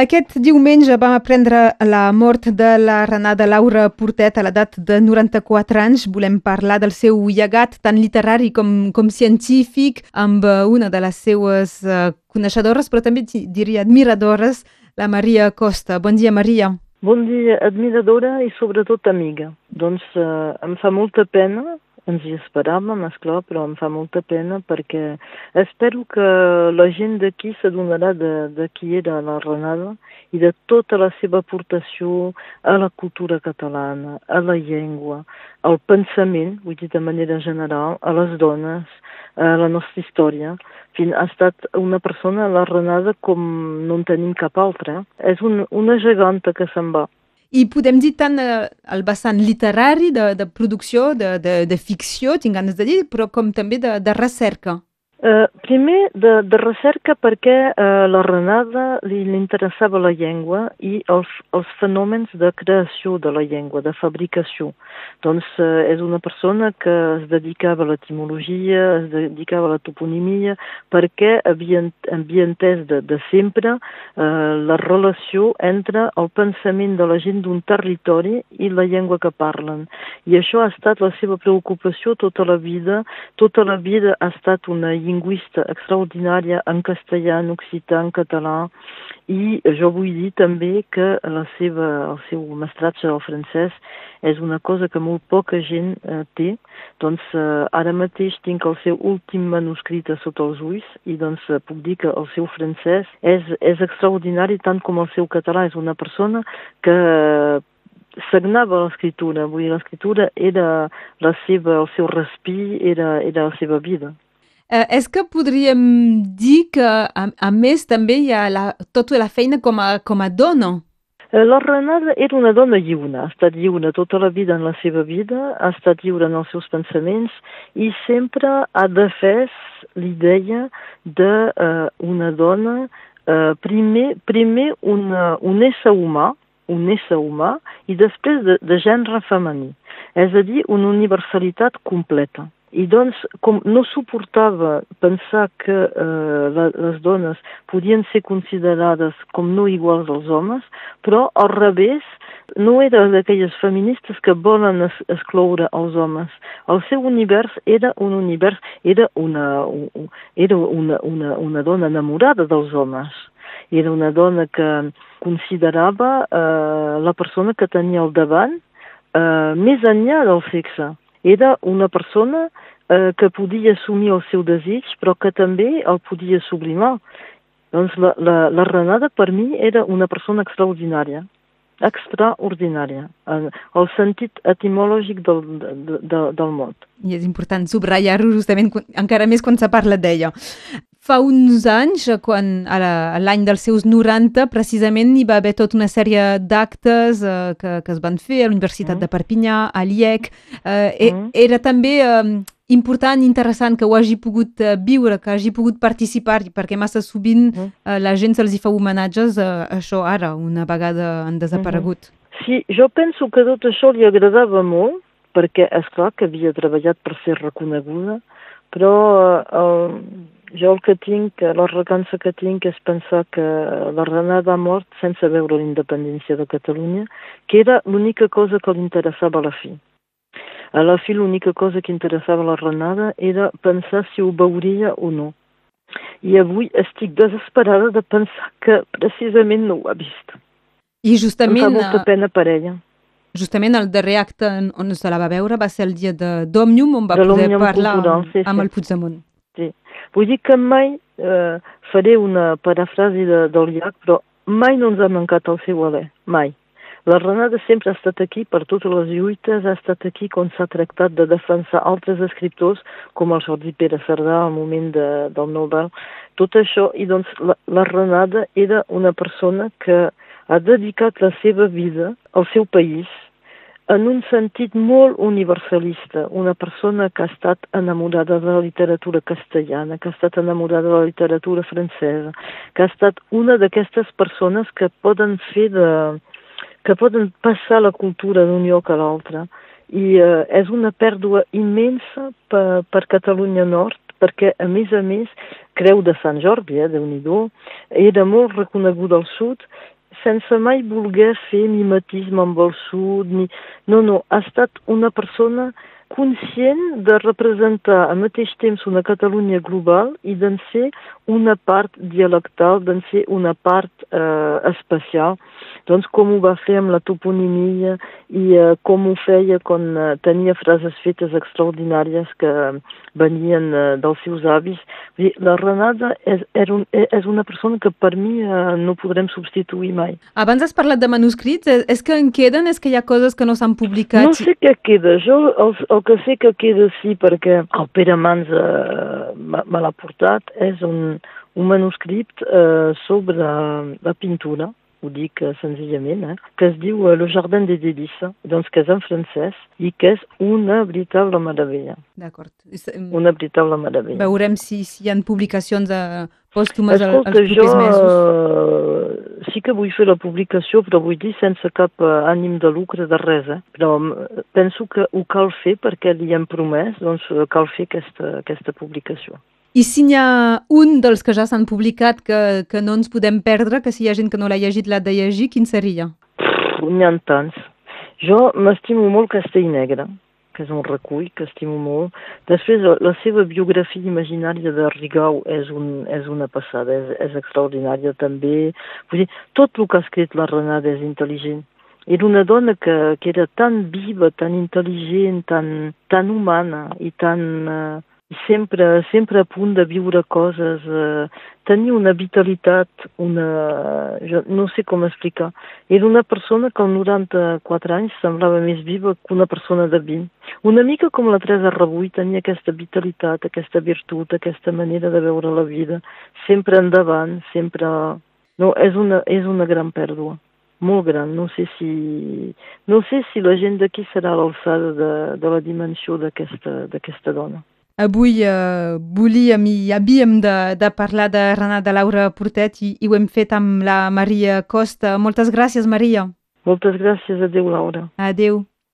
Aquest diumenge vam aprendre la mort de la renada Laura Portet a l'edat de 94 anys. Volem parlar del seu llegat tant literari com, com científic amb una de les seues uh, coneixedores, però també diria admiradores, la Maria Costa. Bon dia, Maria. Bon dia, admiradora i sobretot amiga. Doncs eh, em fa molta pena ens hi esperàvem, esclar, però em fa molta pena perquè espero que la gent d'aquí s'adonarà de, de qui era la Renada i de tota la seva aportació a la cultura catalana, a la llengua, al pensament, vull dir de manera general, a les dones, a la nostra història. Fin, ha estat una persona, la Renada, com no en tenim cap altra. És un, una geganta que se'n va. I podem dir tant eh, el vessant literari de, de producció, de, de, de ficció, tinc ganes de dir, però com també de, de recerca. Uh, primer, de, de recerca perquè uh, la Renada li, li interessava la llengua i els, els fenòmens de creació de la llengua, de fabricació. Doncs uh, és una persona que es dedicava a l'etimologia, es dedicava a la toponimia, perquè havia, havia entès de, de sempre uh, la relació entre el pensament de la gent d'un territori i la llengua que parlen. I això ha estat la seva preocupació tota la vida. Tota la vida ha estat una lingüista extraordinària en castellà, en occità, en català, i jo vull dir també que la seva, el seu mestratge del francès és una cosa que molt poca gent eh, té. Doncs eh, ara mateix tinc el seu últim manuscrit sota els ulls i doncs eh, puc dir que el seu francès és, és extraordinari tant com el seu català. És una persona que sagnava l'escriptura, vull dir, l'escriptura era la seva, el seu respir, era, era la seva vida. Eh, és que podríem dir que, a, a més, també hi ha la, tota la feina com a, com a dona. Eh, la Renada era una dona lliure, ha estat lliure tota la vida en la seva vida, ha estat lliure en els seus pensaments i sempre ha defès l'idea d'una uh, eh, dona, uh, primer, primer una, un ésser humà, un ésser humà i després de, de gènere femení, és a dir, una universalitat completa. I doncs, com no suportava pensar que eh, la, les dones podien ser considerades com no iguals als homes, però al revés, no era d'aquelles feministes que volen es, excloure els homes. El seu univers era un univers, era una, era una, una, una dona enamorada dels homes. Era una dona que considerava eh, la persona que tenia al davant eh, més enllà del sexe era una persona eh, que podia assumir el seu desig, però que també el podia sublimar. Doncs la, la, la Renada per mi era una persona extraordinària, extraordinària, en el sentit etimològic del, de, de, del mot. I és important subratllar-ho justament encara més quan se parla d'ella. Fa uns anys, quan a l'any dels seus 90, precisament hi va haver tota una sèrie d'actes eh, que, que es van fer a la Universitat mm. de Perpinyà, a l'IEC. Eh, mm. Era també eh, important, interessant que ho hagi pogut uh, viure, que hagi pogut participar, perquè massa sovint uh, la gent se'ls fa homenatges a això ara, una vegada han desaparegut. Uh -huh. Sí, jo penso que tot això li agradava molt, perquè és clar que havia treballat per ser reconeguda, però uh, jo el que tinc, la recança que tinc és pensar que la Renada ha mort sense veure la independència de Catalunya, que era l'única cosa que li interessava a la fi. A la fi l'única cosa que interessava la Renada era pensar si ho veuria o no. I avui estic desesperada de pensar que precisament no ho ha vist. I justament... Em fa molta pena per ella. Justament el darrer acte on se la va veure va ser el dia de d'Òmnium, on va de poder parlar cultural, sí, amb sí. el Puigdemont. Vull dir que mai eh, faré una parafrasi de, del llac, però mai no ens ha mancat el seu alè, mai. La Renada sempre ha estat aquí per totes les lluites, ha estat aquí quan s'ha tractat de defensar altres escriptors, com el Jordi Pere Cerdà al moment de, del Nobel. Tot això, i doncs la, la Renada era una persona que ha dedicat la seva vida al seu país, en un sentit molt universalista, una persona que ha estat enamorada de la literatura castellana, que ha estat enamorada de la literatura francesa, que ha estat una d'aquestes persones que poden fer de, que poden passar la cultura d'un lloc a l'altre. I eh, és una pèrdua immensa per, per Catalunya Nord, perquè, a més a més, Creu de Sant Jordi, eh, déu nhi era molt reconeguda al sud, sense mai voler fer mimetisme amb el sud, ni... no, no, ha estat una persona conscient de representar al mateix temps una Catalunya global i d'en ser una part dialectal, d'en ser una part eh, especial. Doncs com ho va fer amb la toponimia i eh, com ho feia quan eh, tenia frases fetes extraordinàries que venien eh, dels seus avis. Dir, la Renada és, era un, eh, és una persona que per mi eh, no podrem substituir mai. Abans has parlat de manuscrits, és que en queden? És que hi ha coses que no s'han publicat? No sé què queda. Jo el, el que sé que queda sí perquè el Pere Mans eh, me l'ha portat és un, un manuscrit eh, sobre la pintura, ho dic senzillament, eh, que es diu Le Jardin des Délices, doncs que és en francès i que és una veritable meravella. D'acord. Una veritable meravella. Veurem si, si hi ha publicacions uh, pòstumes Escolta, els propers jo, mesos. Uh, sí que vull fer la publicació, però vull dir sense cap uh, ànim de lucre de res, eh? Però penso que ho cal fer perquè li hem promès, doncs cal fer aquesta, aquesta publicació. I si n'hi ha un dels que ja s'han publicat que, que no ens podem perdre, que si hi ha gent que no l'ha llegit l'ha de llegir, quin seria? N'hi ha tants. Jo m'estimo molt Castell Negre, que és un recull que estimo molt. Després, la seva biografia imaginària de Rigau és, un, és una passada, és, és extraordinària també. Vull dir, tot el que ha escrit la Renada és intel·ligent. Era una dona que, que era tan viva, tan intel·ligent, tan, tan humana i tan... Eh, sempre, sempre a punt de viure coses, eh, tenia una vitalitat, una... Jo no sé com explicar. Era una persona que als 94 anys semblava més viva que una persona de 20. Una mica com la Teresa Rebull tenia aquesta vitalitat, aquesta virtut, aquesta manera de veure la vida, sempre endavant, sempre... No, és una, és una gran pèrdua molt gran. No sé si, no sé si la gent d'aquí serà a l'alçada de, de la dimensió d'aquesta dona. Avui eh, volíem i havíem de, de parlar de Renata Laura Portet i, i ho hem fet amb la Maria Costa. Moltes gràcies, Maria. Moltes gràcies. Adéu, Laura. Adéu.